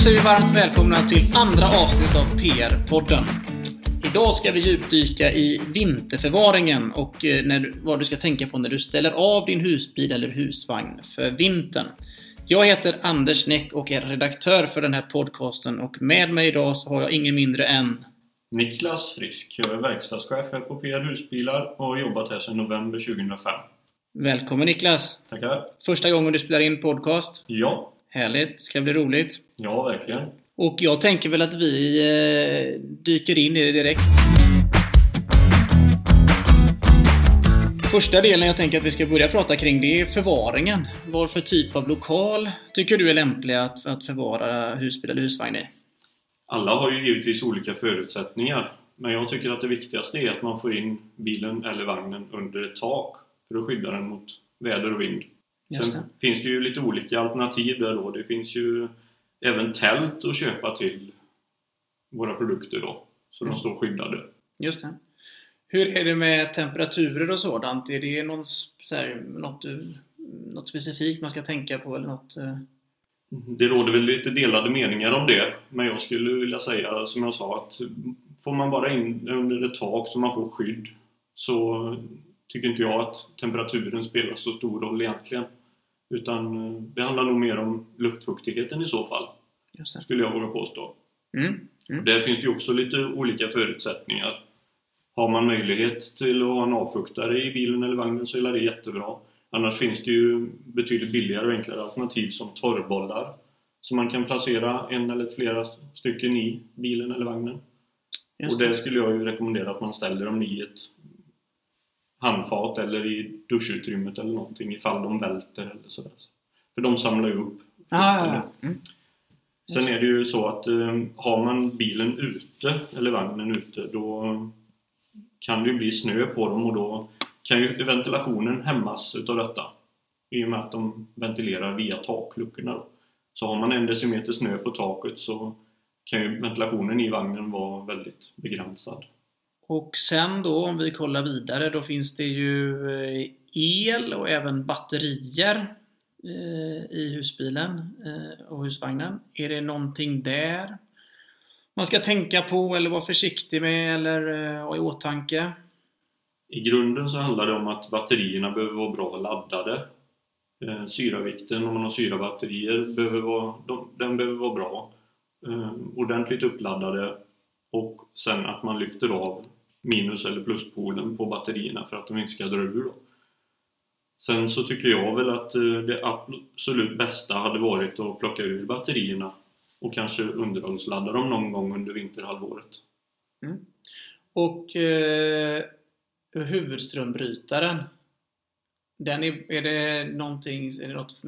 säger vi varmt välkomna till andra avsnittet av PR-podden. Idag ska vi djupdyka i vinterförvaringen och eh, när, vad du ska tänka på när du ställer av din husbil eller husvagn för vintern. Jag heter Anders Näck och är redaktör för den här podcasten och med mig idag så har jag ingen mindre än Niklas Frisk. Jag är verkstadschef här på PR Husbilar och har jobbat här sedan november 2005. Välkommen Niklas! Tackar! Första gången du spelar in podcast. Ja, Härligt, ska bli roligt. ja verkligen. Och jag tänker väl att vi eh, dyker in i det direkt. Första delen jag tänker att vi ska börja prata kring det är förvaringen. Vad för typ av lokal tycker du är lämplig att, att förvara husbil eller husvagn i? Alla har ju givetvis olika förutsättningar. Men jag tycker att det viktigaste är att man får in bilen eller vagnen under ett tak för att skydda den mot väder och vind. Just Sen det. finns det ju lite olika alternativ där då. Det finns ju även tält att köpa till våra produkter då. Så Mm. de står skyddade. Just det. Hur är det med temperaturer och sådant? Är det någon, så här, något, eh, något specifikt man ska tänka på eller något? eh? Det råder väl lite delade meningar om det, men jag skulle vilja säga som jag sa att får man bara in under ett tak så man får skydd så tycker inte jag att temperaturen spelar så stor roll egentligen. Utan eh, det handlar nog mer om luftfuktigheten i så fall, skulle jag våga påstå. Mm. Mm. Där finns det ju också lite olika förutsättningar. Har man möjlighet till att ha en avfuktare i bilen eller vagnen så är det jättebra. Annars finns det ju betydligt billigare och enklare alternativ som torrbollar. Så man kan placera en eller flera stycken i bilen eller vagnen. Just och det. där skulle jag ju rekommendera att man ställer dem i ett handfat eller i duschutrymmet eller någonting ifall de välter eller sådär. För de samlar ju upp Ah, ja, ja. Mm. Sen är det ju så att eh, har man bilen ute eller vagnen ute då kan det ju bli snö på dem och då kan ju ventilationen hämmas utav detta. I och med att de ventilerar via takluckorna. Då. Så har man en decimeter snö på taket så kan ju ventilationen i vagnen vara väldigt begränsad. Och sen då om vi kollar vidare då finns det ju eh, el och även batterier eh, i husbilen eh, och husvagnen. Är det någonting där man ska tänka på eller vara försiktig med eller ha i åtanke? I grunden så handlar det om att batterierna behöver vara bra laddade. Syravikten, om man har syrabatterier, behöver vara, den behöver vara bra. Ordentligt uppladdade och sen att man lyfter av minus eller pluspolen på batterierna för att de inte ska dra ur. Då. Sen så tycker jag väl att eh, det absolut bästa hade varit att plocka ur batterierna och kanske underhållsladda dem någon gång under vinterhalvåret. Och eh, huvudströmbrytaren. Den är, är det någonting, är det något,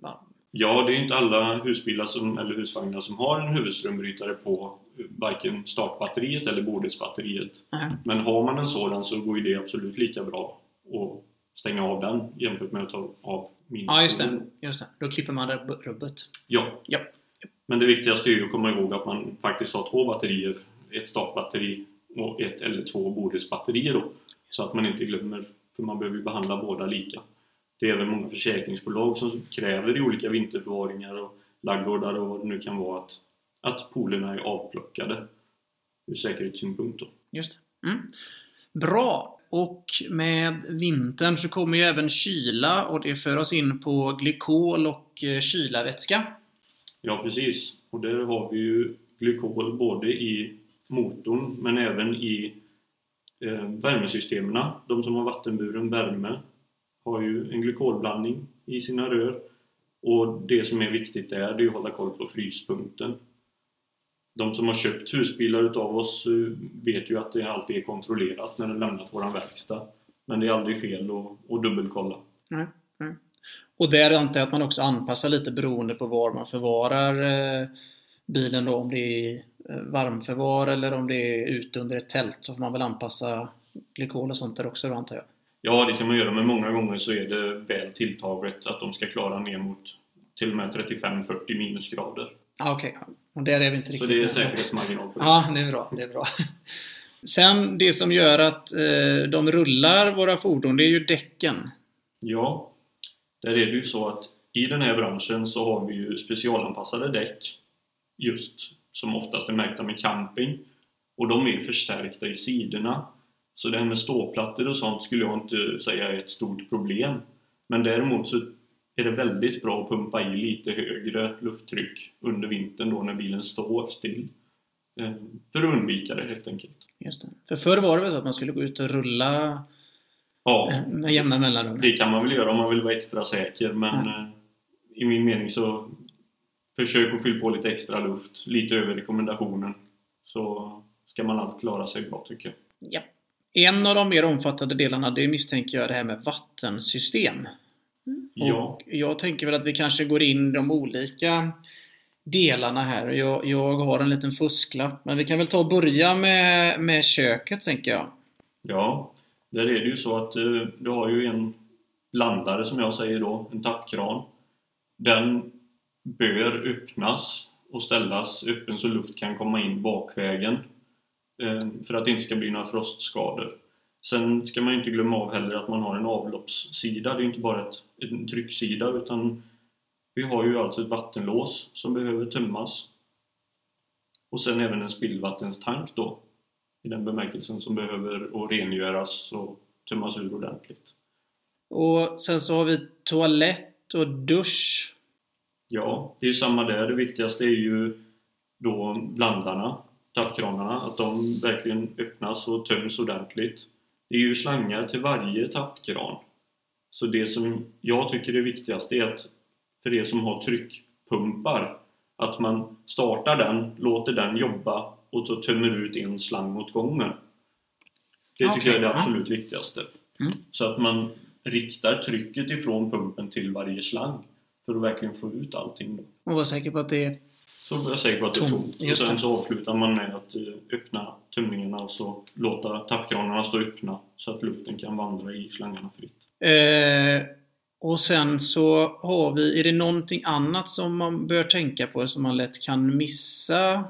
va? Ja, det är inte alla husbilar som, eller husvagnar som har en huvudströmbrytare på varken startbatteriet eller bordsbatteriet. Nej. Men har man en sådan så går ju det absolut lika bra att stänga av den jämfört med att ta av min. Ja, just det. Just det. Då klipper man rubb- rubbet. Ja. Ja. Men det viktigaste är ju att komma ihåg att man faktiskt har två batterier. Ett startbatteri och ett eller två bordsbatterier då. Så att man inte glömmer, för man behöver ju behandla båda lika. Det är även många försäkringsbolag som kräver i olika vinterförvaringar och laggårdar och vad det nu kan vara att, att polerna är avplockade ur säkerhetssynpunkt. Då. Just det. Mm. Bra! Och med vintern så kommer ju även kyla och det för oss in på glykol och eh, kylarvätska. Ja precis, och där har vi ju glykol både i motorn men även i eh, värmesystemen. De som har vattenburen värme har ju en glykolblandning i sina rör. Och det som är viktigt där, det är att hålla koll på fryspunkten. De som har köpt husbilar utav oss eh, vet ju att det alltid är kontrollerat när den lämnat våran verkstad. Men det är aldrig fel att, att dubbelkolla. Nej. nej. Och där antar jag att man också anpassar lite beroende på var man förvarar eh, bilen då. Om det är eh, varmförvar eller om det är ute under ett tält så får man väl anpassa glykol och sånt där också då antar jag. Ja, det kan man göra, men många gånger så är det väl tilltaget att de ska klara ner mot till och med 35-40 minusgrader. Ah, Okej, ja. och där är vi inte Så riktigt det är säkerhetsmarginal på det. Ja, det är bra. Det är bra. Sen det som gör att eh, de rullar våra fordon, det är ju däcken. Ja, där är det ju så att i den här branschen så har vi ju specialanpassade däck just som oftast är märkta med camping. Och de är förstärkta i sidorna. Så det här med ståplattor och sånt skulle jag inte säga är ett stort problem. Men däremot så är det väldigt bra att pumpa i lite högre lufttryck under vintern då när bilen står still. Eh, för att undvika det helt enkelt. Just det. För förr var det väl så att man skulle gå ut och rulla Ja, eh, med jämna mellanrum? det kan man väl göra om man vill vara extra säker men Ja. eh, i min mening så försök att fylla på lite extra luft, lite över rekommendationen. Så ska man allt klara sig bra tycker jag. Ja. En av de mer omfattande delarna det misstänker jag det här med vattensystem. Ja, Och jag tänker väl att vi kanske går in de olika delarna här. Jag, jag har en liten fusklapp. Men vi kan väl ta och börja med, med köket tänker jag. ja, där är det ju så att eh, du har ju en blandare som jag säger då, en tappkran. Den bör öppnas och ställas öppen så luft kan komma in bakvägen. eh, För att det inte ska bli några frostskador. Sen ska man ju inte glömma av heller att man har en avloppssida. Det är inte bara ett, en trycksida utan vi har ju alltså ett vattenlås som behöver tömmas. Och sen även en spillvattenstank då. I den bemärkelsen som behöver rengöras och tömmas ur ordentligt. Och sen så har vi toalett och dusch. Ja, det är ju samma där. Det viktigaste är ju då blandarna, tappkranarna, att de verkligen öppnas och töms ordentligt. Det är ju slangar till varje tappkran. Så det som jag tycker är viktigast är att för er som har tryckpumpar, att man startar den, låter den jobba och så tömmer ut en slang åt gången. Det tycker Okej, jag är det absolut viktigaste. Mm. Så att man riktar trycket ifrån pumpen till varje slang för att verkligen få ut allting. Och var säker på att det är... Så är jag säker på att det är Tomt. Och sen så avslutar man med att eh, öppna tömningarna och så låta tappkranarna stå öppna så att luften kan vandra i slangarna fritt. Eh, och sen så har vi... Är det någonting annat som man bör tänka på som man lätt kan missa?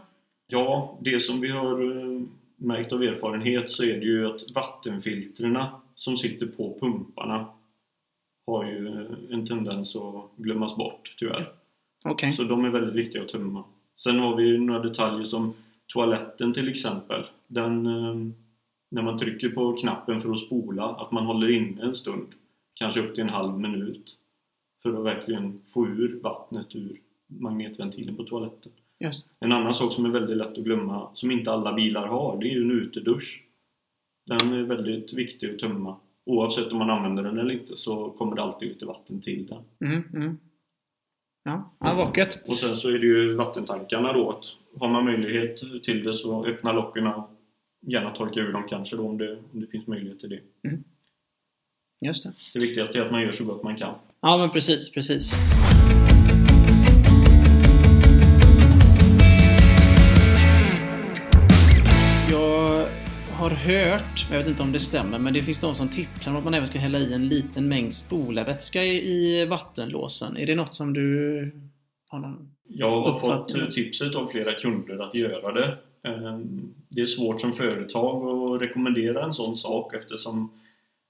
Ja, det som vi har eh, märkt av erfarenhet så är det ju att vattenfiltrerna som sitter på pumparna har ju eh, en tendens att glömmas bort tyvärr. Okej. Så de är väldigt viktiga att tömma. Sen har vi några detaljer som toaletten till exempel. Den, eh, när man trycker på knappen för att spola, att man håller inne en stund. Kanske upp till en halv minut. För att verkligen få ur vattnet ur magnetventilen på toaletten. Just. En annan sak som är väldigt lätt att glömma, som inte alla bilar har, det är ju en utedusch. Den är väldigt viktig att tömma. Oavsett om man använder den eller inte så kommer det alltid lite vatten till den. Mm, mm. Ja, ja vackert. Och sen så är det ju vattentankarna då. Att har man möjlighet till det så öppna locken och gärna torka ur dem kanske då om det, om det finns möjlighet till det. Just det. Det viktigaste är att man gör så gott man kan. Ja, men precis, precis. Har hört, jag vet inte om det stämmer, men det finns de som tipsar om att man även ska hälla i en liten mängd spolarvätska i, i vattenlåsen. Är det något som du har någon... Jag har fått tipset av flera kunder att göra det. Ehm, Det är svårt som företag att rekommendera en sån sak eftersom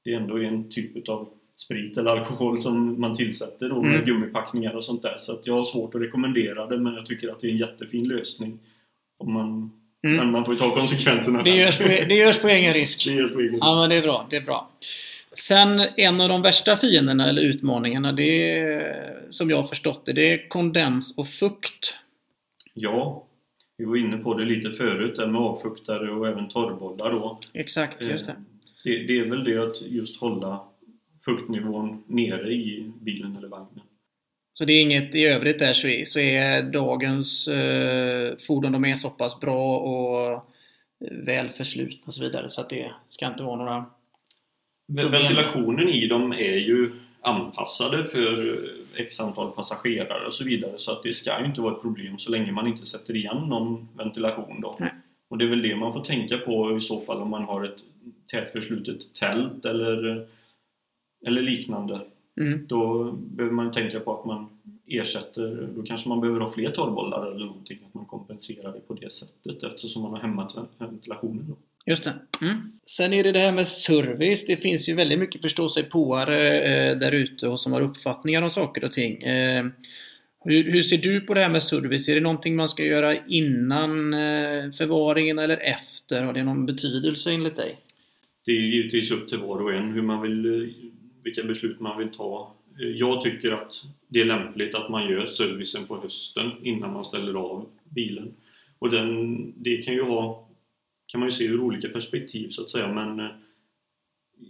det ändå är en typ av sprit eller alkohol som man tillsätter då med Mm. gummipackningar och sånt där. Så att jag har svårt att rekommendera det men jag tycker att det är en jättefin lösning. Om man, Mm. Men man får ju ta konsekvenserna Det görs, på, det görs på egen risk. Det görs på egen Ja, men det är bra. Det är bra. Sen en av de värsta fienderna eller utmaningarna, det är, som jag har förstått det, det är kondens och fukt. Ja, vi var inne på det lite förut där med avfuktare och även torrbollar då. Exakt, just det. Eh, det. Det är väl det att just hålla fuktnivån nere i bilen eller vagnen. Så det är inget i övrigt där så är, så är dagens eh, fordon, de är så pass bra och eh, väl förslutna och så vidare så att det ska inte vara några... Problem. Ventilationen i dem är ju anpassade för x antal passagerare och så vidare så att det ska ju inte vara ett problem så länge man inte sätter igen någon ventilation då. Nej. Och det är väl det man får tänka på i så fall om man har ett tätförslutet tält eller, eller liknande. Mm. Då behöver man tänka på att man ersätter, då kanske man behöver ha fler torrbollar eller någonting, att man kompenserar det på det sättet eftersom man har hämmat ventilationen. Då. Just det. Mm. Sen är det det här med service. Det finns ju väldigt mycket förståsigpåare eh, där ute och som har uppfattningar om saker och ting. Eh, Hur, hur, ser du på det här med service? Är det någonting man ska göra innan eh, förvaringen eller efter? Har det någon betydelse enligt dig? Det är givetvis upp till var och en hur man vill, eh, vilka beslut man vill ta. Eh, jag tycker att det är lämpligt att man gör servicen på hösten innan man ställer av bilen. Och den, det kan ju ha, kan man ju se ur olika perspektiv så att säga men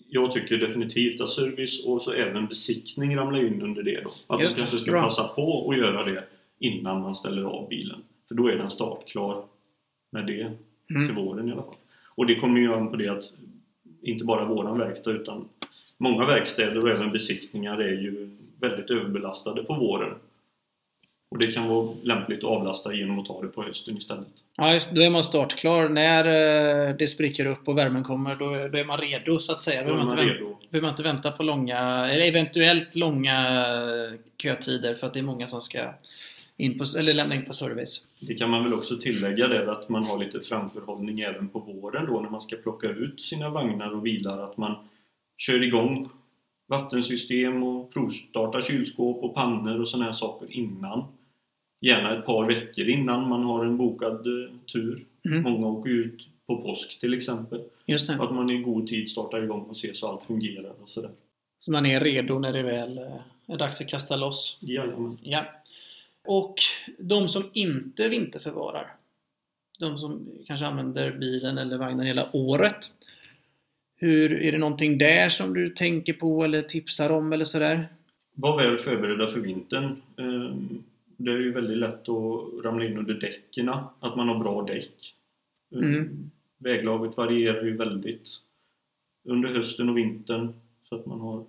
jag tycker definitivt att service och så även besiktning ramlar in under det då. Att man kanske ska Bra. passa på att göra det innan man ställer av bilen. För då är den startklar med det mm. till våren i alla fall. Och det kommer ju an på det att inte bara våran verkstad utan många verkstäder och även besiktningar är ju väldigt överbelastade på våren. Och det kan vara lämpligt att avlasta genom att ta det på hösten istället. Ja, just, då är man startklar. När eh, det spricker upp och värmen kommer, då, då är man redo så att säga. Då behöver man, vänta, behöver man inte vänta på långa, eller eventuellt långa kötider för att det är många som ska in på, eller lämna in på service. Det kan man väl också tillägga det att man har lite framförhållning även på våren då när man ska plocka ut sina vagnar och bilar. Att man kör igång vattensystem och provstartar kylskåp och pannor och sådana här saker innan gärna ett par veckor innan man har en bokad eh, tur. Mm. Många åker ut på påsk till exempel. Att man i god tid startar igång och ser så allt fungerar och sådär. Så man är redo när det väl eh, är dags att kasta loss? Jajamän. Ja. Och de som inte vinterförvarar? De som kanske använder bilen eller vagnen hela året? Hur, är det någonting där som du tänker på eller tipsar om eller sådär? Var väl förberedda för vintern. Ehm, det är ju väldigt lätt att ramla in under däcken, att man har bra däck. Mm. Väglaget varierar ju väldigt under hösten och vintern. Så att man har...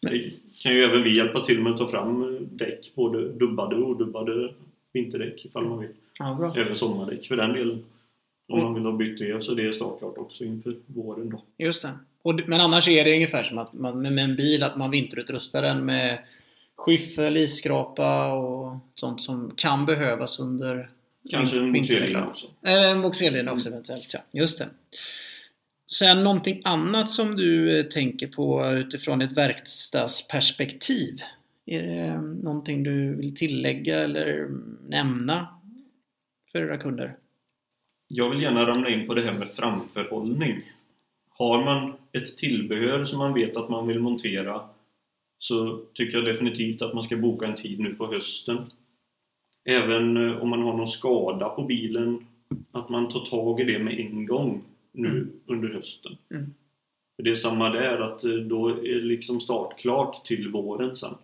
Det kan ju även vi hjälpa till med att ta fram däck, både dubbade och odubbade vinterdäck ifall man vill. Ja, även sommardäck för den delen. Om man vill ha bytt det så det är startklart också inför våren då. Just det. Och, men annars är det ungefär som att man med en bil att man vinterutrustar den med skyffel, isskrapa och sånt som kan behövas under Kanske en boxerlina också. Eller en boxerlina också mm. eventuellt, ja. Just det. Sen någonting annat som du eh, tänker på utifrån ett verkstadsperspektiv? Är det eh, någonting du vill tillägga eller nämna för era kunder? Jag vill gärna ramla in på det här med framförhållning. Har man ett tillbehör som man vet att man vill montera så tycker jag definitivt att man ska boka en tid nu på hösten. Även eh, om man har någon skada på bilen, att man tar tag i det med en gång nu mm. under hösten. Mm. För det är samma där, att eh, då är liksom startklart till våren sen.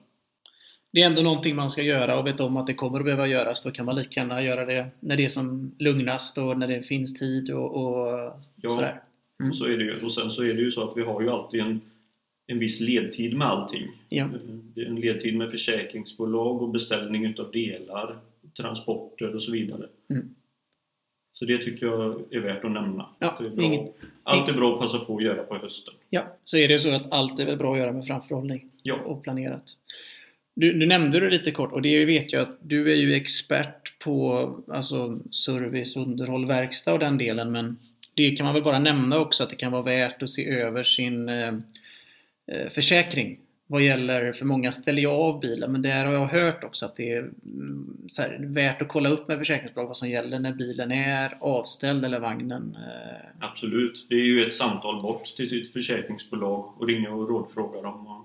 Det är ändå någonting man ska göra och vet om att det kommer att behöva göras. Då kan man lika gärna göra det när det är som lugnast och när det finns tid och, och ja, sådär. Mm. så är det ju. Och sen så är det ju så att vi har ju alltid en en viss ledtid med allting. Ja. En ledtid med försäkringsbolag och beställning utav delar, transporter och så vidare. Mm. Så det tycker jag är värt att nämna. Ja, det är bra. Inget, allt är bra att passa på att göra på hösten. Ja, så är det så att allt är väl bra att göra med framförhållning ja. och planerat. Du, du, nämnde det lite kort och det vet jag att du är ju expert på alltså, service, underhåll, verkstad och den delen men det kan man väl bara nämna också att det kan vara värt att se över sin eh, eh försäkring vad gäller, för många ställer jag av bilen, men där har jag hört också att det är mm, här, värt att kolla upp med försäkringsbolag vad som gäller när bilen är avställd eller vagnen. Eh. Absolut, det är ju ett samtal bort till sitt försäkringsbolag och ringa och rådfråga dem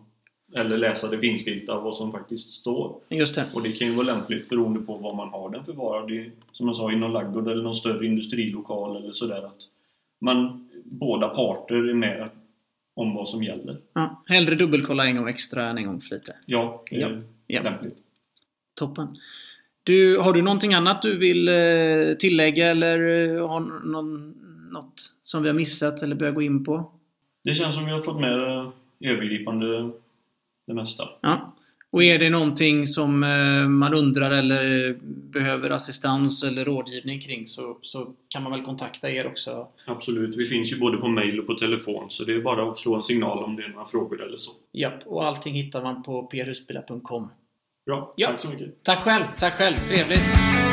eller läsa det finstilta vad som faktiskt står. Just det. Och det kan ju vara lämpligt beroende på var man har den förvarad. Som jag sa, i någon laggård eller någon större industrilokal eller sådär. Att man, båda parter är med om vad som gäller. Ja, hellre dubbelkolla en gång extra än en gång för lite. Ja, det är ja. lämpligt. Toppen. Du, har du någonting annat du vill eh, tillägga eller eh, har någon, något som vi har missat eller börjar gå in på? Det känns som vi har fått med övergripande det mesta. Ja. Och är det någonting som eh, man undrar eller behöver assistans eller rådgivning kring så, så kan man väl kontakta er också? Absolut, vi finns ju både på mail och på telefon så det är bara att slå en signal om det är några frågor eller så. Japp, och allting hittar man på prhusbilar.com. Bra, ja. tack så mycket. Tack själv, tack själv, trevligt!